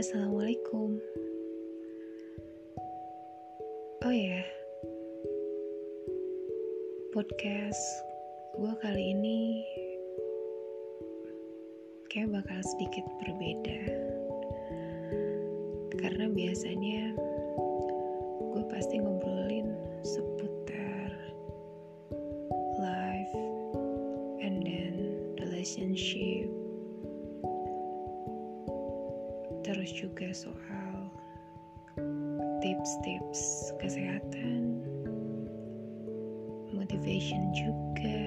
Assalamualaikum. Oh ya, podcast gue kali ini kayak bakal sedikit berbeda karena biasanya gue pasti ngobrolin seputar life and then relationship terus juga soal tips-tips kesehatan, motivation juga,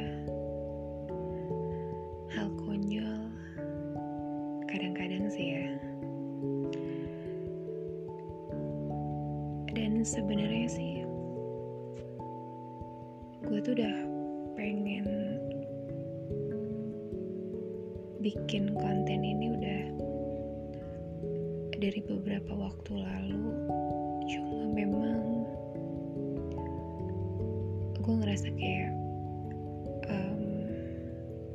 hal konyol, kadang-kadang sih ya. Dan sebenarnya sih, gue tuh udah pengen bikin konten ini udah dari beberapa waktu lalu cuma memang gue ngerasa kayak um,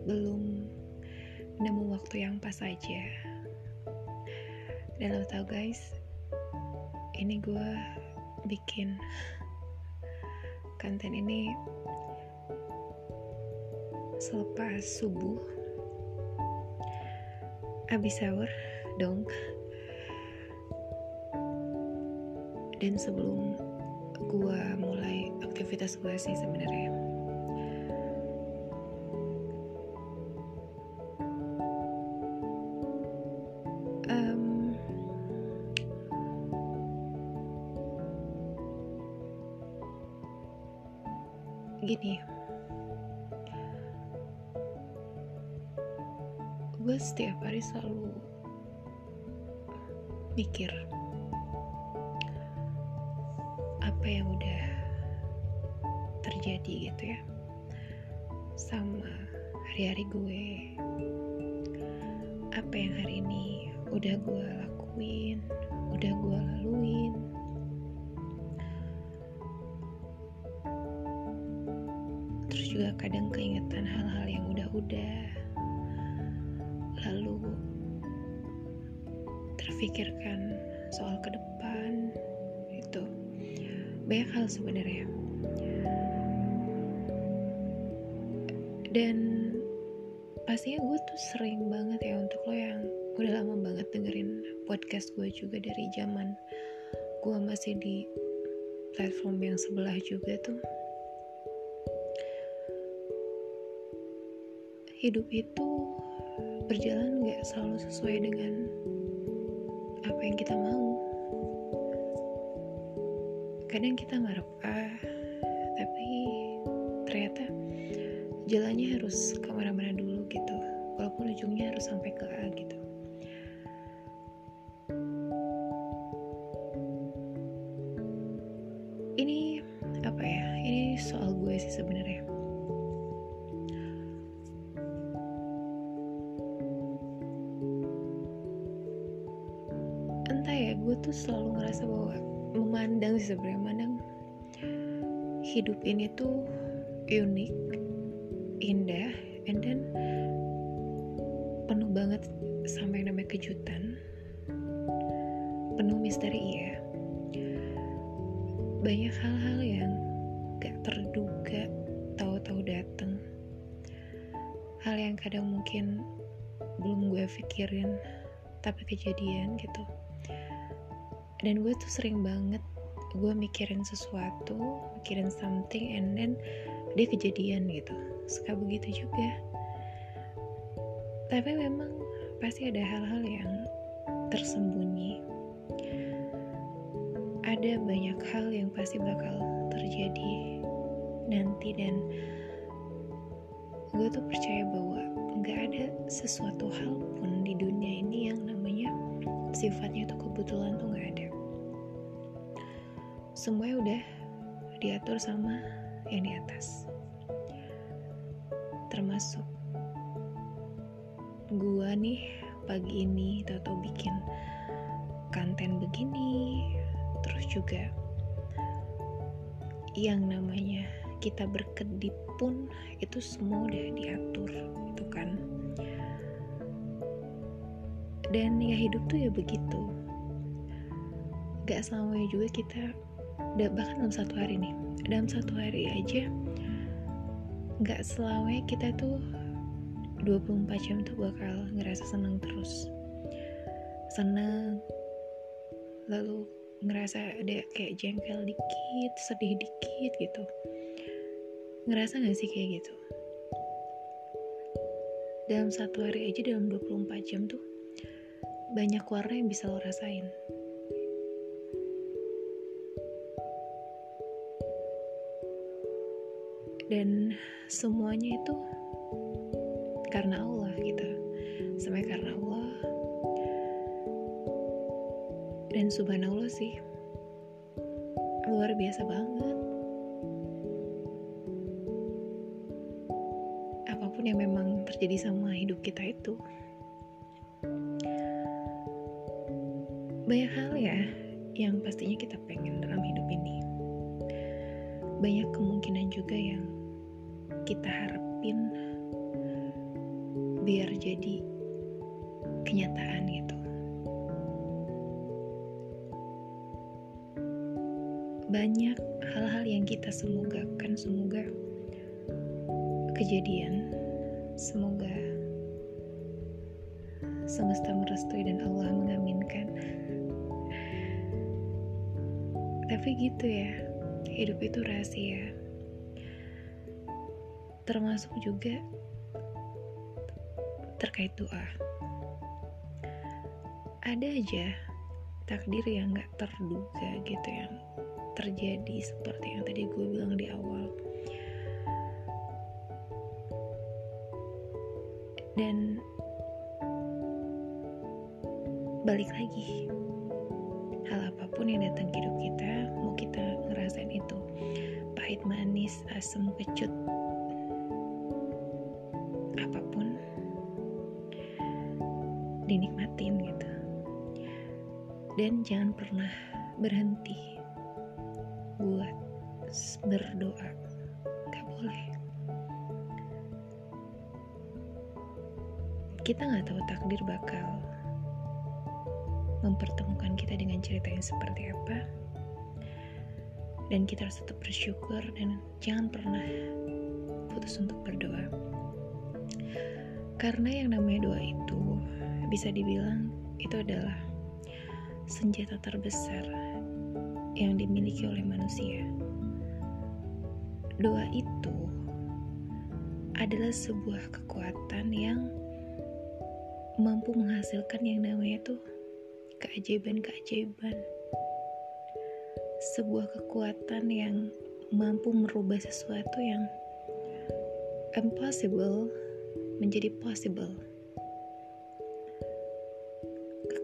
belum nemu waktu yang pas aja. Dan lo tau guys ini gue bikin konten ini selepas subuh abis sahur dong dan sebelum gue mulai aktivitas gue sih sebenarnya. Gini. Gue setiap hari selalu mikir apa yang udah terjadi gitu ya. Sama hari-hari gue. Apa yang hari ini udah gue lakuin udah gue laluin. Terus juga kadang keingetan hal-hal yang udah-udah. Lalu terfikirkan soal ke depan. itu banyak hal sebenarnya. Dan pastinya gue tuh sering banget ya untuk lo yang udah lama banget dengerin podcast gue juga dari zaman gue masih di platform yang sebelah juga tuh. Hidup itu berjalan gak selalu sesuai dengan apa yang kita mau kadang kita ngarep A tapi ternyata jalannya harus ke mana-mana dulu gitu. Walaupun ujungnya harus sampai ke A gitu hidup ini tuh unik indah and then penuh banget sama yang namanya kejutan penuh misteri ya. Banyak hal-hal yang gak terduga tahu-tahu datang hal yang kadang mungkin belum gue pikirin tapi kejadian gitu. Dan gue tuh sering banget gue mikirin sesuatu mikirin something and then dia kejadian gitu. Suka begitu juga. Tapi memang pasti ada hal-hal yang tersembunyi. Ada banyak hal yang pasti bakal terjadi nanti dan gue tuh percaya bahwa nggak ada sesuatu hal pun di dunia ini yang namanya sifatnya itu kebetulan tuh nggak ada semuanya udah diatur sama yang di atas. Termasuk gua nih pagi ini tahu bikin konten begini terus juga yang namanya kita berkedip pun itu semua udah diatur itu kan. Dan ya hidup tuh ya begitu. Gak selamanya juga kita bahkan dalam satu hari nih. Dalam satu hari aja gak selamanya kita tuh 24 jam tuh bakal ngerasa seneng terus. Seneng. Lalu ngerasa ada kayak jengkel dikit sedih dikit gitu. Ngerasa gak sih kayak gitu? Dalam satu hari aja dalam 24 jam tuh banyak warna yang bisa lo rasain dan semuanya itu karena Allah gitu. Sampai karena Allah. Dan subhanallah sih. Luar biasa banget. Apa pun yang memang terjadi sama hidup kita itu. Banyak hal ya yang pastinya kita pengen dalam hidup ini. Banyak kemungkinan juga yang kita harapin biar jadi kenyataan gitu banyak hal-hal yang kita semogakan semoga kejadian Semoga semesta merestui dan Allah mengaminkan. Tapi gitu ya, hidup itu rahasia. Termasuk juga terkait doa. Ada aja takdir yang gak terduga gitu yang terjadi seperti yang tadi gue bilang di awal dan balik lagi hal apa pun yang datang ke hidup kita mau kita ngerasain itu pahit manis asam kecut dan jangan pernah berhenti buat berdoa. Gak boleh. Kita nggak tahu takdir bakal mempertemukan kita dengan cerita yang seperti apa. Dan kita harus tetap bersyukur dan jangan pernah putus untuk berdoa. Karena yang namanya doa itu bisa dibilang itu adalah senjata terbesar yang dimiliki oleh manusia doa itu adalah sebuah kekuatan yang mampu menghasilkan yang namanya tuh keajaiban-keajaiban. Sebuah kekuatan yang mampu merubah sesuatu yang impossible menjadi possible.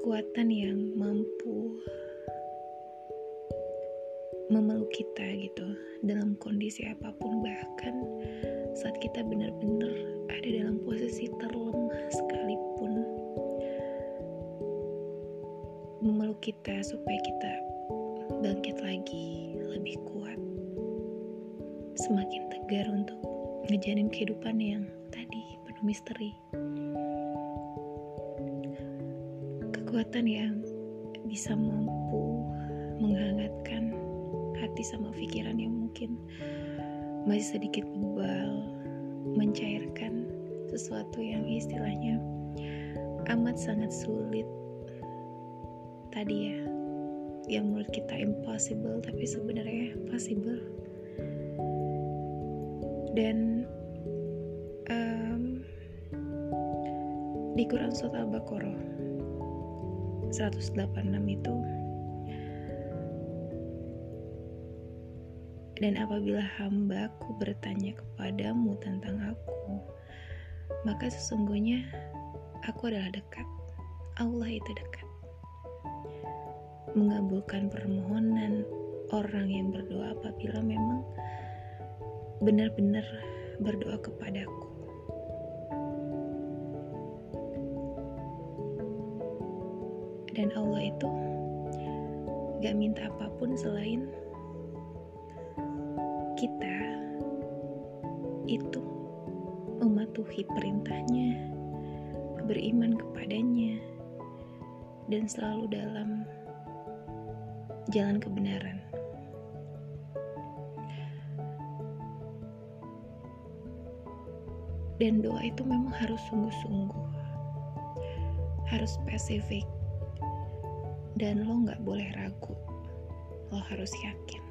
Kekuatan yang mampu memeluk kita gitu dalam kondisi apa pun bahkan saat kita benar-benar ada dalam posisi terlemah sekalipun memeluk kita supaya kita bangkit lagi lebih kuat semakin tegar untuk ngejarin kehidupan yang tadi penuh misteri kekuatan yang bisa mampu menghangatkan hati sama pikiran yang mungkin masih sedikit bebal mencairkan sesuatu yang istilahnya amat sangat sulit tadi ya. Yang menurut kita impossible tapi sebenarnya possible. Dan um, di Quran Surat Al-Baqarah 186 itu Dan apabila hambaku bertanya kepadamu tentang aku, maka sesungguhnya aku adalah dekat. Allah itu dekat. Mengabulkan permohonan orang yang berdoa apabila memang benar-benar berdoa kepadaku. Dan Allah itu gak minta apa pun selain kita itu mematuhi perintahnya, beriman kepadanya, dan selalu dalam jalan kebenaran. Dan doa itu memang harus sungguh-sungguh, harus spesifik, dan lo nggak boleh ragu, lo harus yakin.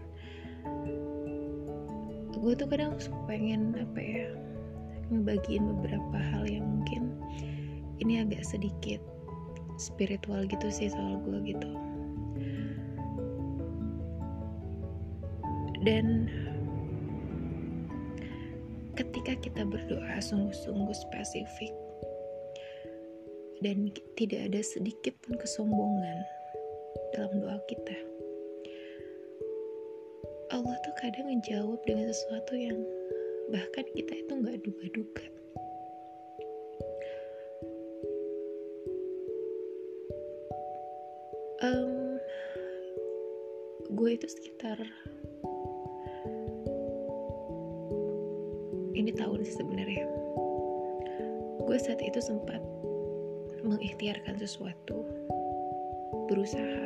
Gue tuh kadang pengen apa ya, ngebagiin beberapa hal yang mungkin ini agak sedikit spiritual gitu sih soal gue gitu dan ketika kita berdoa sungguh-sungguh spesifik dan tidak ada sedikit pun kesombongan dalam doa kita. Allah tuh kadang menjawab dengan sesuatu yang bahkan kita itu nggak duga-duga. Um, gue itu sekitar ini tahun sebenarnya. Gue saat itu sempat mengikhtiarkan sesuatu berusaha.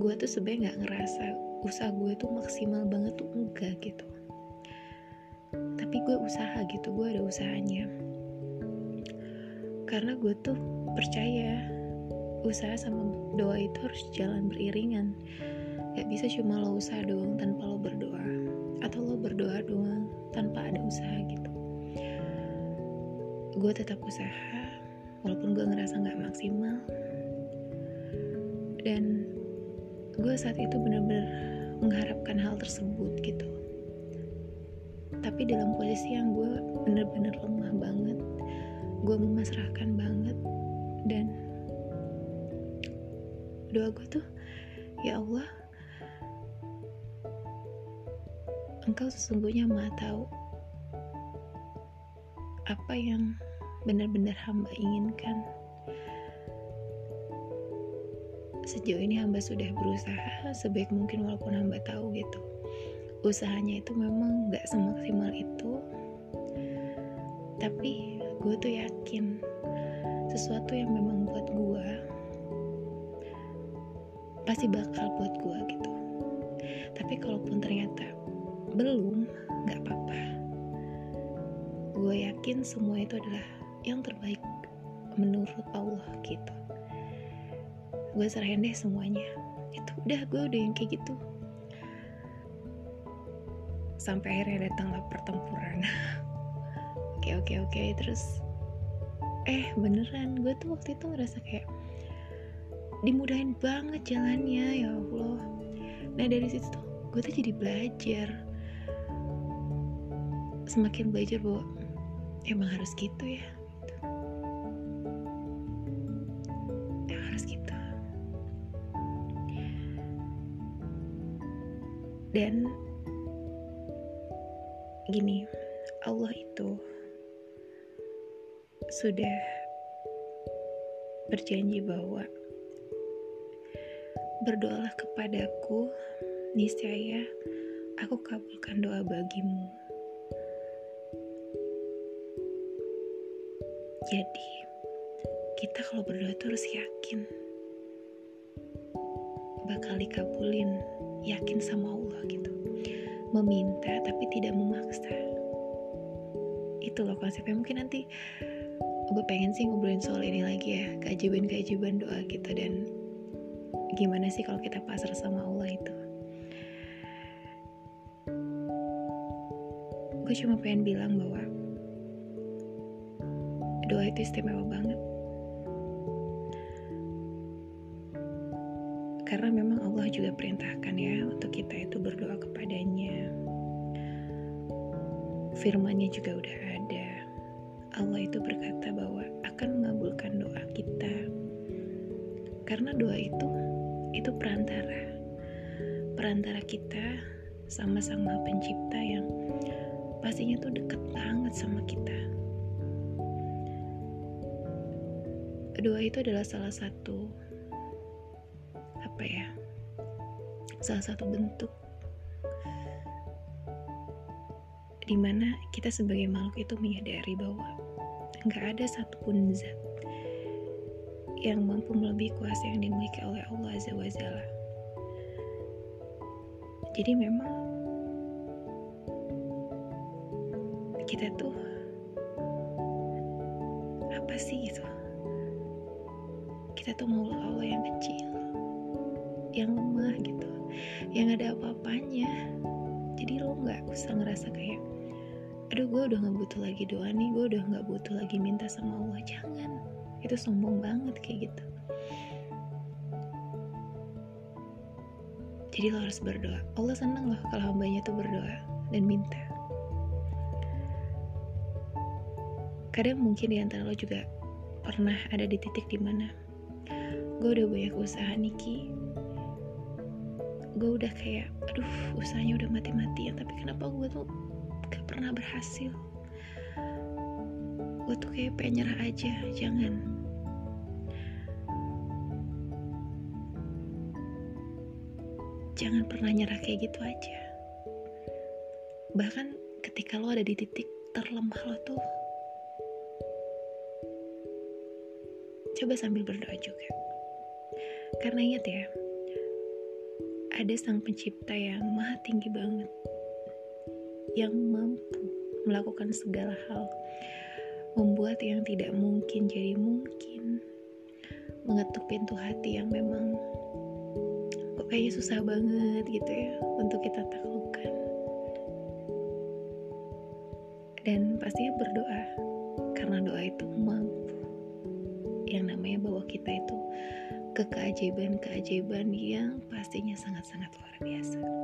Gue tuh sebenarnya nggak ngerasa usaha gue tuh maksimal banget tuh enggak gitu. Tapi gue usaha gitu gue ada usahanya. Karena gue tuh percaya usaha sama doa itu harus jalan beriringan. Gak bisa cuma lo usaha doang tanpa lo berdoa. Atau lo berdoa doang tanpa ada usaha gitu. Gue tetap usaha walaupun gue ngerasa nggak maksimal. Dan gue saat itu benar-benar mengharapkan hal tersebut gitu. Tapi dalam posisi yang gue benar-benar lemah banget gue memasrahkan banget dan doa gue tuh ya Allah engkau sesungguhnya maha tahu apa yang benar-benar hamba inginkan. Sejauh ini hamba sudah berusaha sebaik mungkin walaupun hamba tahu gitu. Usahanya itu memang gak semaksimal itu. Tapi gue tuh yakin sesuatu yang memang buat gue pasti bakal buat gue gitu. Tapi kalaupun ternyata belum, gak apa-apa. Gue yakin semua itu adalah yang terbaik menurut Allah gitu. Gue serahin deh semuanya. Itu udah gue udah yang kayak gitu. Sampai akhirnya datanglah pertempuran. oke oke oke terus eh beneran gue tuh waktu itu ngerasa kayak dimudahin banget jalannya ya Allah nah dari situ tuh gue tuh jadi belajar semakin belajar bahwa emang harus gitu ya dan gini Allah itu sudah berjanji bahwa berdoalah kepadaku niscaya aku kabulkan doa bagimu. Jadi, kita kalau berdoa tuh harus yakin bakal dikabulin, yakin sama Allah gitu. Meminta tapi tidak memaksa. Itu loh konsepnya. Mungkin nanti gue pengen sih ngobrolin soal ini lagi ya, keajaiban-keajaiban doa gitu dan gimana sih kalau kita pasrah sama Allah itu. Gue cuma pengen bilang bahwa doa itu istimewa banget. Karena memang Allah juga perintahkan ya untuk kita itu berdoa kepadanya. Firmannya juga udah ada. Allah itu berkata bahwa akan mengabulkan doa kita. Karena doa itu itu perantara. Perantara kita sama Sang Maha Pencipta yang pastinya tuh deket banget sama kita doa itu adalah salah satu apa ya salah satu bentuk di mana kita sebagai makhluk itu menyadari bahwa nggak ada satupun zat yang mampu melebihi kuasa yang dimiliki oleh Allah Azza wa Jalla. Jadi memang kita tuh apa sih gitu? Kita tuh mau Allah yang kecil, yang lemah gitu, yang ada apa-apanya. Jadi lo nggak usah ngerasa kayak, aduh gue udah nggak butuh lagi doa nih, gue udah nggak butuh lagi minta sama Allah. Jangan, itu sombong banget kayak gitu. Jadi lo harus berdoa. Allah senang loh kalau hambanya tuh berdoa dan minta. Kadang mungkin di antara lo juga pernah ada di titik di mana gue udah banyak usaha Niki gue udah kayak aduh usahanya udah mati-matian tapi kenapa gue tuh gak pernah berhasil? Gue tuh kayak pengen nyerah aja jangan. Jangan pernah nyerah kayak gitu aja. Bahkan ketika lo ada di titik terlemah lo tuh coba sambil berdoa juga. Karena ingat ya ada sang pencipta yang maha tinggi banget yang mampu melakukan segala hal membuat yang tidak mungkin jadi mungkin mengetuk pintu hati yang memang kok kayaknya susah banget gitu ya untuk kita taklukkan dan pastinya berdoa karena doa itu mampu. Yang namanya bahwa kita itu ke keajaiban-keajaiban yang pastinya sangat-sangat luar biasa.